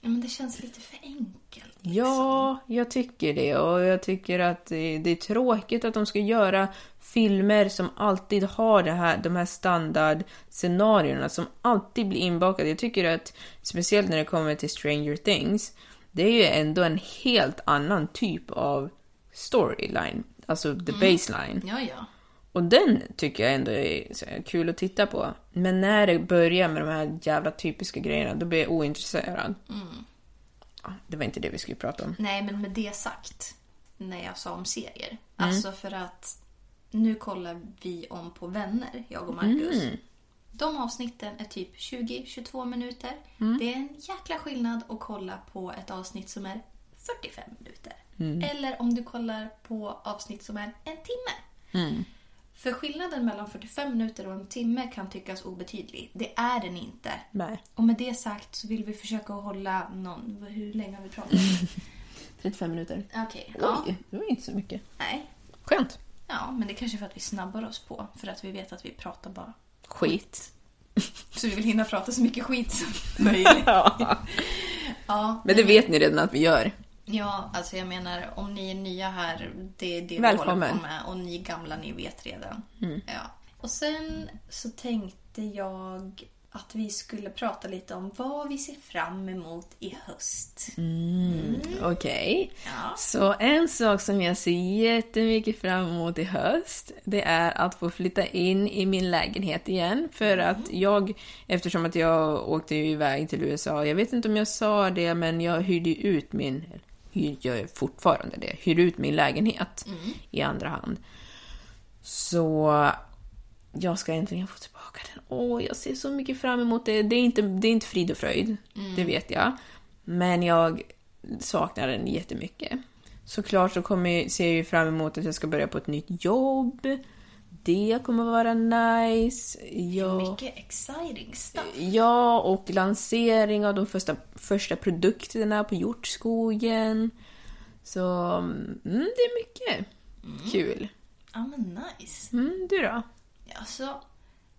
Ja, men det känns lite för enkelt. Ja, jag tycker det. Och jag tycker att det, är tråkigt att de ska göra filmer som alltid har det här, de här standardscenarierna som alltid blir inbakade. Jag tycker att, speciellt när det kommer till Stranger Things, det är ju ändå en helt annan typ av storyline. Alltså the baseline. Ja, ja. Och den tycker jag ändå är kul att titta på. Men när det börjar med de här jävla typiska grejerna, då blir jag ointresserad. Ja, det var inte det vi skulle prata om. Nej, men med det sagt, när jag sa om serier. Alltså för att nu kollar vi om på Vänner, jag och Marcus. De avsnitten är typ 20-22 minuter. Det är en jäkla skillnad att kolla på ett avsnitt som är 45 minuter. Eller om du kollar på avsnitt som är en timme. För skillnaden mellan 45 minuter och en timme kan tyckas obetydlig. Det är den inte. Nej. Och med det sagt så vill vi försöka hålla någon... Hur länge har vi pratat? 35 minuter. Okej. ja. Oj, det var inte så mycket. Nej. Skönt. Ja, men det är kanske för att vi snabbar oss på. För att vi vet att vi pratar bara. Skit. Så vi vill hinna prata så mycket skit som möjligt. Ja. Ja, Men det vet ni redan att vi gör. Ja, alltså jag menar om ni är nya här, det är det vi Välkommen. håller på med. Och ni gamla, ni vet redan. Ja. Och sen så tänkte jag att vi skulle prata lite om vad vi ser fram emot i höst. Okej. Ja. Så en sak som jag ser jättemycket fram emot i höst, det är att få flytta in i min lägenhet igen. För att jag, eftersom att jag åkte iväg till USA, jag vet inte om jag sa det, men jag hyrde ut min, hyr, jag gör fortfarande det, hyr ut min lägenhet i andra hand. Så jag ska äntligen få tillbaka den. Åh, jag ser så mycket fram emot det. Det är inte, det är inte frid och fröjd, det vet jag. Men jag saknar den jättemycket. Såklart så kommer, ser jag ju fram emot att jag ska börja på ett nytt jobb. Det kommer vara nice. Jag, Mycket exciting stuff. ja, och lansering av de första, första produkterna på hjortskogen. Så mm, det är mycket kul. Ja, men nice. Mm, du då? Alltså,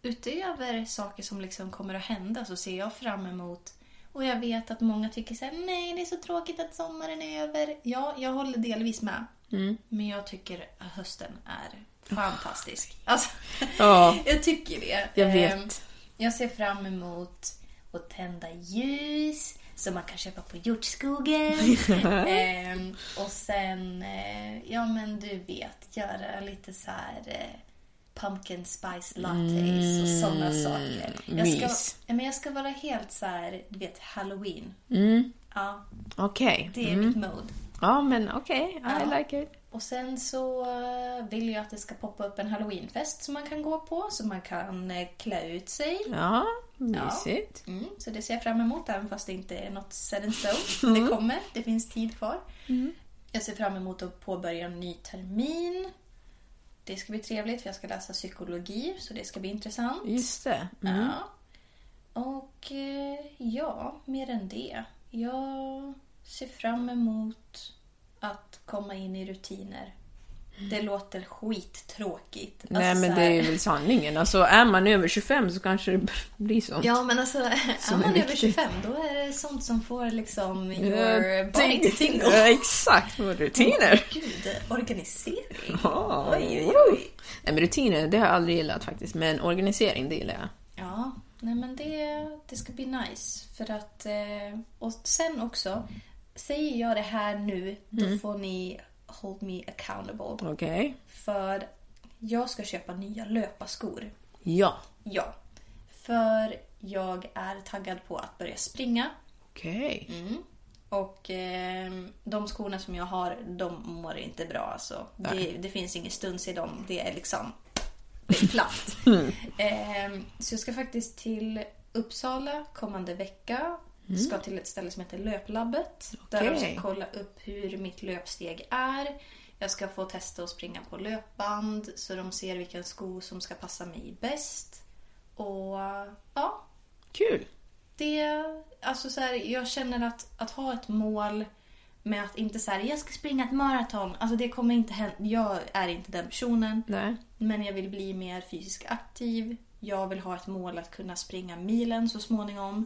utöver saker som liksom kommer att hända så ser jag fram emot och jag vet att många tycker så här, nej det är så tråkigt att sommaren är över. Ja, jag håller delvis med. Men jag tycker att hösten är fantastisk. Alltså, Ja. jag tycker det. Jag vet. Ehm, Jag ser fram emot att tända ljus som man kan köpa på hjortskogen. Ehm, och sen, eh, ja men du vet, göra lite så här eh, pumpkin spice lattes och sådana saker. Jag ska, Mm. mys. ja, men jag ska vara helt så här, du vet, halloween. Mm, Ja, Okej. det är mitt mode. Ja, men okej. I Ja. like it. Och sen så eh, vill jag att det ska poppa upp en halloweenfest som man kan gå på, så man kan eh, klä ut sig. Ja, mysigt. Mm, så det ser jag fram emot, även fast det inte är något set in stone. Det kommer, det finns tid kvar. Jag ser fram emot att påbörja en ny termin. Det ska bli trevligt, för jag ska läsa psykologi, så det ska bli intressant. Just det. Mm. Ja. Och eh, ja, mer än det. Jag ser fram emot att komma in i rutiner. Det låter skittråkigt. Nej, Alltså, men det är väl sanningen. Alltså, är man över 25 så kanske det blir så. Ja, men alltså är Som är man över viktigt. 25 då är det sånt som får liksom your body to tingle. Exakt. Rutiner. Gud, organisering. Ja. Oj, oj, oj. Nej, men rutiner, det har jag aldrig gillat faktiskt. Men organisering, det gillar jag. Ja, nej men det, det ska bli nice. För att, eh, och sen också, säger jag det här nu, då Mm. får ni hold me accountable. Okej. För jag ska köpa nya löparskor. Ja. Ja. För jag är taggad på att börja springa. Okej. Och eh, de skorna som jag har, de mår inte bra alltså. Det, det finns ingen stuns i dem. Det är liksom det är platt. eh, så jag ska faktiskt till Uppsala kommande vecka. Ska till ett ställe som heter Löplabbet. Där de ska kolla upp hur mitt löpsteg är. Jag ska få testa att springa på löpband så de ser vilken sko som ska passa mig bäst. Och ja, Kul. det, alltså så här, jag känner att, att ha ett mål med att inte säga jag ska springa ett maraton. Alltså det kommer inte hända. Jag är inte den personen. Nej. Men jag vill bli mer fysiskt aktiv. Jag vill ha ett mål att kunna springa milen så småningom.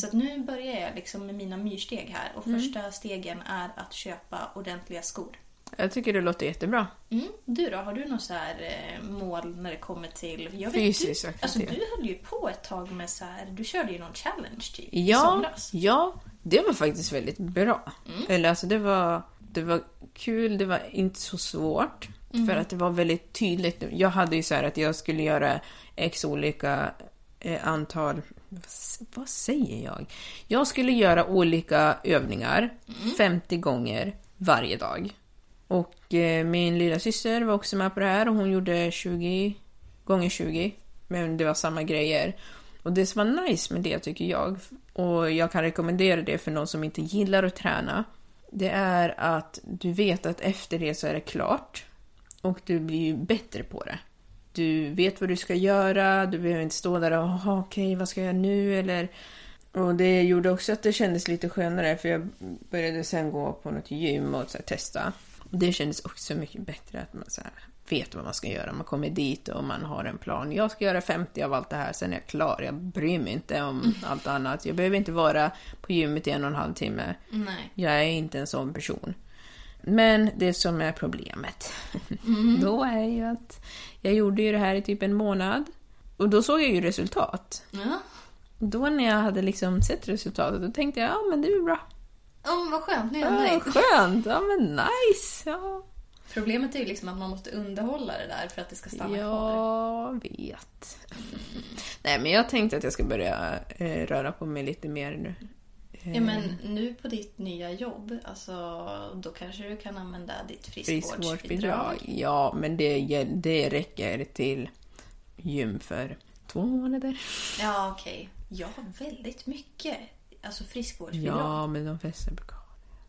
Så att nu börjar jag liksom med mina myrsteg här. Och första stegen är att köpa ordentliga skor. Jag tycker det låter jättebra. Mm. Du då, har du något så här eh, mål när det kommer till... Jag Fysisk du. Alltså du höll ju på ett tag med så här... Du körde ju någon challenge typ i Ja, somras. ja, det var faktiskt väldigt bra. Eller alltså det var, det var kul, det var inte så svårt. För att det var väldigt tydligt. Jag hade ju så här att jag skulle göra x olika eh, antal... Vad, säger jag? Jag skulle göra olika övningar 50 gånger varje dag. Och eh, min lilla syster var också med på det här och hon gjorde 20 gånger 20. Men det var samma grejer. Och det som var nice med det tycker jag, och jag kan rekommendera det för någon som inte gillar att träna, det är att du vet att efter det så är det klart. Och du blir ju bättre på det. Du vet vad du ska göra, du behöver inte stå där och "Jaha, okej, vad ska jag göra nu? Eller... Och det gjorde också att det kändes lite skönare för jag började sen gå på något gym och så här, testa. Och det kändes också mycket bättre att man så här, vet vad man ska göra. Man kommer dit och man har en plan. Jag ska göra 50 av allt det här, sen är jag klar. Jag bryr mig inte om allt annat. Jag behöver inte vara på gymmet i en och en halv timme. Nej. Jag är inte en sån person. Men det som är problemet då är ju att jag gjorde ju det här i typ en månad. Och då såg jag ju resultat. Ja. Då när jag hade liksom sett resultatet, då tänkte jag ja men det är ju bra. Oh, vad skönt, nu är Ja, jag nöjd. skönt, ja men nice. Ja, Problemet är ju liksom att man måste underhålla det där för att det ska stanna kvar. jag vet. Nej men jag tänkte att jag ska börja eh, röra på mig lite mer nu. Ja, men nu på ditt nya jobb, alltså, då kanske du kan använda ditt friskvårdsbidrag. Friskvårdsbidrag. Ja, men det, det räcker till gym för två månader. Ja, okej. Jag har väldigt mycket alltså friskvårdsbidrag. Ja, men de flesta brukar ha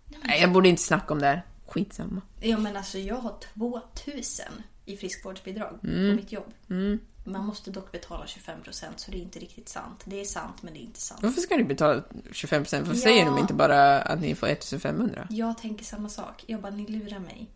det. Nej, jag borde inte snacka om det här. Skitsamma. Ja, men alltså jag har 2000 i friskvårdsbidrag Mm. på mitt jobb. Man måste dock betala 25% så det är inte riktigt sant. Det är sant, men det är inte sant. Varför ska ni betala 25%? Varför Ja. säger de inte bara att ni får 1500? Jag tänker samma sak. Jag bara, ni lurar mig.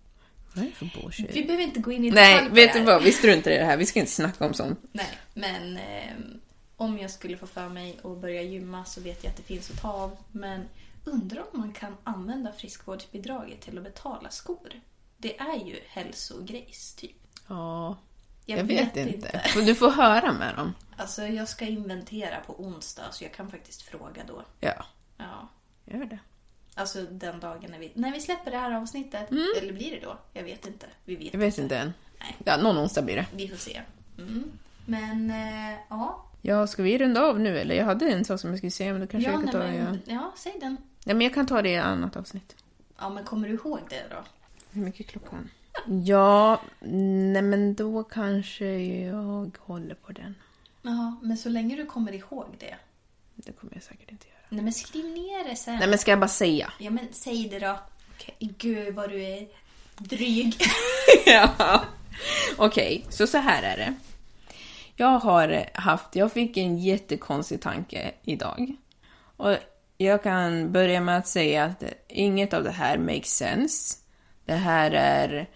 Vad är det för bullshit? Vi behöver inte gå in i Nej, detalj på vet du vad? Vi struntar i det här. Vi ska inte snacka om sånt. Nej, men ehm, om jag skulle få för mig att börja gymma så vet jag att det finns att ta av. Men undrar om man kan använda friskvårdsbidraget till att betala skor? Det är ju hälsogrejs, typ. Ja, Jag, jag, vet, inte. Får- Du får höra med dem. Alltså, jag ska inventera på onsdag så jag kan faktiskt fråga då. Ja, Ja. gör det. Alltså den dagen när vi, när vi släpper det här avsnittet. Eller blir det då? Jag vet inte. Vi vet Jag vet inte än. Nej. Ja, någon onsdag blir det. Vi får se. Mm. Men eh, ja. Ja, ska vi runda av nu eller? Jag hade en sak som jag skulle säga, men då kanske Ja, jag kan nej, ta det. men, Ja. ja, säg den. Nej, men jag kan ta det i annat avsnitt. Ja, men kommer du ihåg det då? Hur mycket klockan? Ja, nej men då kanske jag håller på den. Ja, men så länge du kommer ihåg det. Det kommer jag säkert inte göra. Nej, men skriv ner det sen. Nej men ska jag bara säga? Ja, men säg det då. Gud, vad du är dryg. ja. Okej, så så här är det. Jag har haft, jag fick en jättekonstig tanke idag. Och jag kan börja med att säga att inget av det här makes sense. Det här är,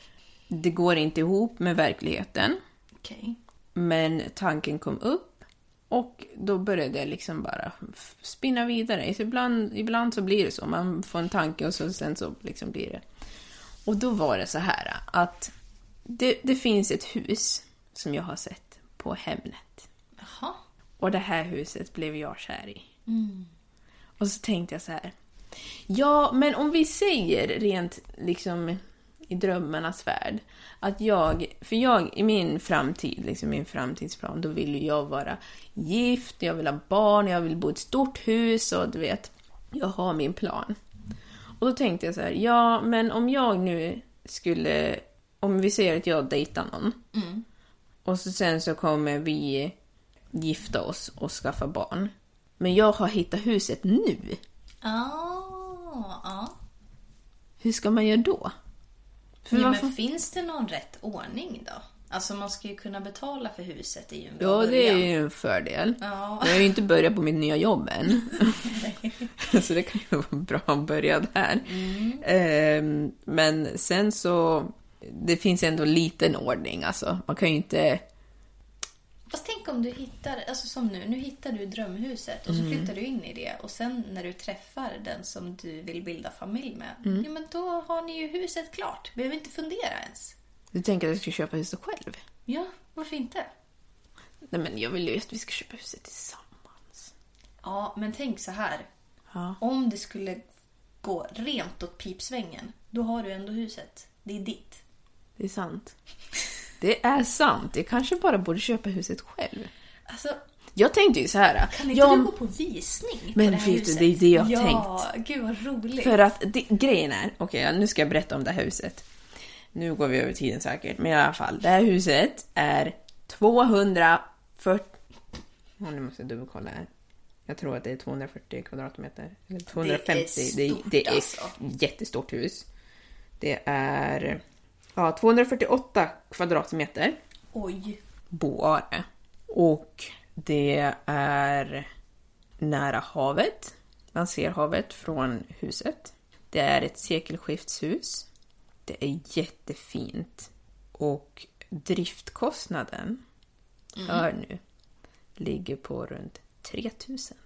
det går inte ihop med verkligheten. Okej. Men tanken kom upp och då började jag liksom bara spinna vidare. Så ibland, ibland så blir det så. Man får en tanke och så, sen så liksom blir det. Och då var det så här att det, det finns ett hus som jag har sett på Hemnet. Jaha. Och det här huset blev jag kär i. Och så tänkte jag så här. Ja, men om vi säger rent liksom i drömmarnas värld att jag, för jag i min framtid, liksom min framtidsplan, då vill ju jag vara gift, jag vill ha barn, jag vill bo i ett stort hus och du vet, jag har min plan. Och då tänkte jag så här, ja, men om jag nu skulle, om vi säger att jag dejtar någon och så sen så kommer vi gifta oss och skaffa barn. Men jag har hittat huset nu. Ah, ja. Hur ska man göra då? För ja men finns det någon rätt ordning då? Alltså man ska ju kunna betala för huset, det är ju en bra Ja, det är ju en fördel. Ja. Jag har ju inte börjat på mitt nya jobb än. så det kan ju vara bra att börja där. Ehm, men sen så, det finns ändå liten ordning alltså. Man kan ju inte... Fast tänk om du hittar, alltså som nu, nu hittar du drömhuset och så flyttar du in i det och sen när du träffar den som du vill bilda familj med, ja men då har ni ju huset klart. Behöver inte fundera ens. Du tänker att jag ska köpa huset själv? Ja, varför inte? Nej men jag vill ju att vi ska köpa huset tillsammans. Ja, men tänk så här. Ja. Om det skulle gå rent åt pipsvängen, då har du ändå huset. Det är ditt. Det är sant. Det är sant. Jag kanske bara borde köpa huset själv. Alltså, Jag tänkte ju så här. kan inte ja, du gå på visning Men på det här vet du, huset? det är det jag har ja, gud vad roligt. För att det, grejen är, okej nu ska jag berätta om det här huset. Nu går vi över tiden säkert, men i alla fall. Det här huset är 240... Oh, nu måste jag dubbelkolla här. Jag tror att det är 240 kvadratmeter. Eller 250. Det är, stort, det är alltså. ett jättestort hus. Det är ja, 248 kvadratmeter Oj. boare. Och det är nära havet. Man ser havet från huset. Det är ett sekelskiftshus. Det är jättefint. Och driftkostnaden, hör nu, ligger på runt 3000.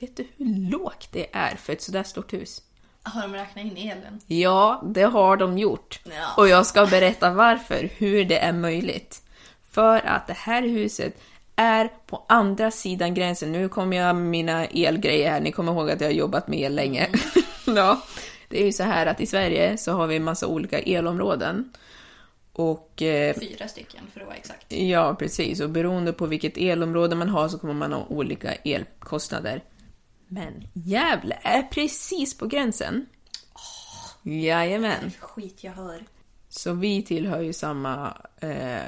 Vet du hur lågt det är för ett sådär stort hus? Har de räknat in elen? Ja, det har de gjort. Ja. Och jag ska berätta varför, hur det är möjligt. För att det här huset är på andra sidan gränsen. Nu kommer jag med mina elgrejer här. Ni kommer ihåg att jag har jobbat med el länge. ja, det är ju så här att i Sverige så har vi en massa olika elområden. Och eh, Fyra stycken för att vara exakt. Ja, precis. Och beroende på vilket elområde man har så kommer man ha olika elkostnader. Men Gävle är precis på gränsen. Jajamän. För skit jag hör. Så vi tillhör ju samma eh,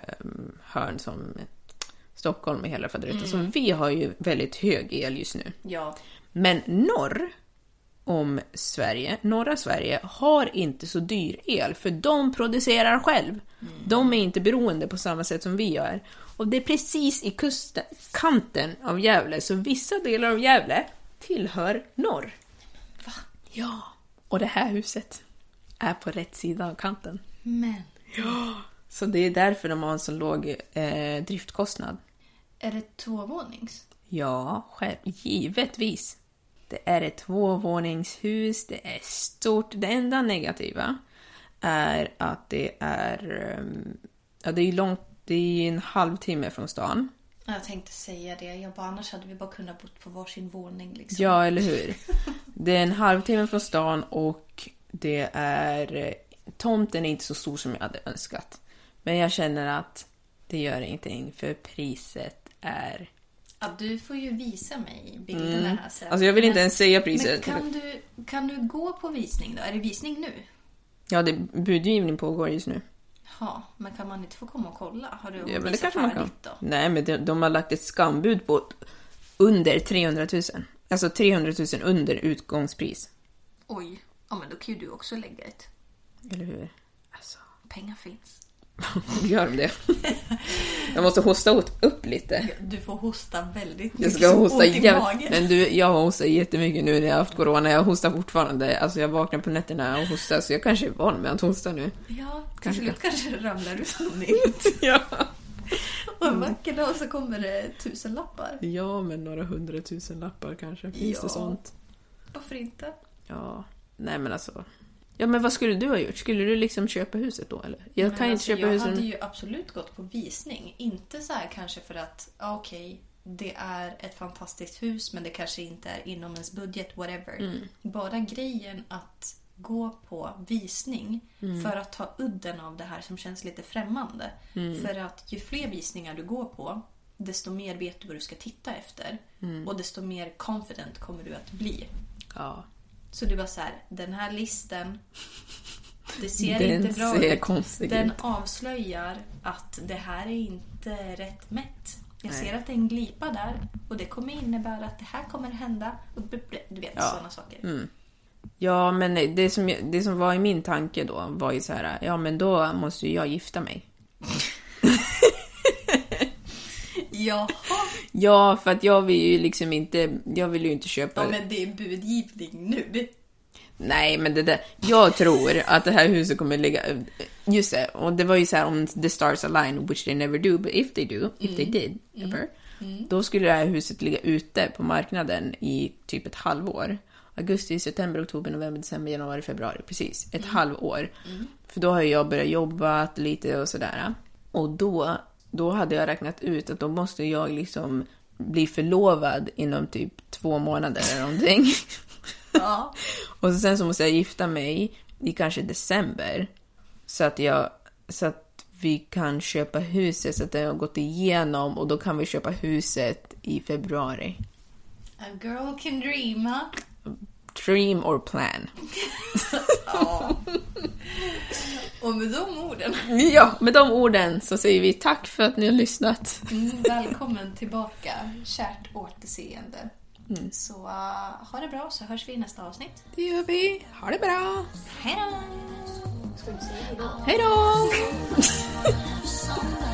hörn som Stockholm och hela faderuttan. Så vi har ju väldigt hög el just nu. Ja. Men norr om Sverige, norra Sverige, har inte så dyr el för de producerar själv. De är inte beroende på samma sätt som vi är. Och det är precis i kusten, kanten av Gävle, så vissa delar av Gävle tillhör norr. Va? Ja, och det här huset är på rätt sida av kanten. Men. Så det är därför de har en så låg eh, driftkostnad. Är det tvåvånings? Ja, själv, givetvis. Det är ett tvåvåningshus, det är stort. Det enda negativa är att det är... ehm, Ja, det är långt, det är en halvtimme från stan. Jag tänkte säga det. Jag bara, annars hade vi bara kunnat bo på varsin våning liksom. Ja, eller hur? Det är en halvtimme från stan och det är... eh, Tomten är inte så stor som jag hade önskat. Men jag känner att det gör ingenting, för priset är... Ja, du får ju visa mig bilderna här sen. Alltså jag vill inte Men- ens säga Men priset. kan du, kan du gå på visning då? Är det visning nu? Ja, det budgivning pågår just nu. Ja, men kan man inte få komma och kolla? Har du Ja, men det kanske man kan. då? Nej, men de, de har lagt ett skambud på under 300 000. Alltså 300 000 under utgångspris. Oj. Ja, men då kan ju du också lägga ett. Eller hur? Alltså, Pengar finns. gör de det? Jag måste hosta upp lite. Du får hosta väldigt Jag mycket. ska så hosta jävligt. Men du, jag har hostat jättemycket nu när jag har haft corona. Jag hostar fortfarande. Alltså jag vaknar på nätterna och hostar, så jag kanske är van med att hosta nu. Ja, till Kanske slut kanske ramlar du nytt. Ja. Och en vacker dag så kommer det tusen lappar. Ja, men några hundratusen lappar kanske. Finns Ja. det sånt? Varför inte? Ja, nej men alltså. Ja men vad skulle du ha gjort? Skulle du liksom köpa huset då eller? Jag Men kan inte alltså, köpa jag huset. hade ju absolut gått på visning. Inte så här kanske för att, okej, det är ett fantastiskt hus men det kanske inte är inom ens budget, whatever. Mm. Bara grejen att gå på visning Mm. för att ta udden av det här som känns lite främmande. Mm. För att ju fler visningar du går på, desto mer vet du vad du ska titta efter. Mm. Och desto mer confident kommer du att bli. Ja. Så det var så här, den här listen, det ser Den inte bra ser ut. Den ut. avslöjar att det här är inte rätt mätt. Jag Nej. ser att det är en glipa där och det kommer innebära att det här kommer hända. Och du vet, Ja. sådana saker. Mm. Ja men det som, det som var i min tanke då var ju så här, ja men då måste ju jag gifta mig. Jaha. Ja, för att jag vill ju liksom inte, jag vill ju inte köpa Ja, men det är budgivning nu. Nej, men det där, jag tror att det här huset kommer ligga, just det, och det var ju så här om the stars align, which they never do, but if they do, if they did, ever, då skulle det här huset ligga ute på marknaden i typ ett halvår. Augusti, september, oktober, november, december, januari, februari, precis, ett halvår. För då har jag börjat jobba lite och sådär. Och då, då hade jag räknat ut att då måste jag liksom bli förlovad inom typ två månader eller någonting. Ja. Och så sen så måste jag gifta mig i kanske december. Så att jag, så att vi kan köpa huset så att det har gått igenom och då kan vi köpa huset i februari. A girl can dream, ha? Dream or plan. Ja. Och med de orden, Ja, med de orden så säger vi tack för att ni har lyssnat. mm, välkommen tillbaka. Kärt återseende. Så uh, ha det bra så hörs vi i nästa avsnitt. Det gör vi. Ha det bra. Hej då! Hej då?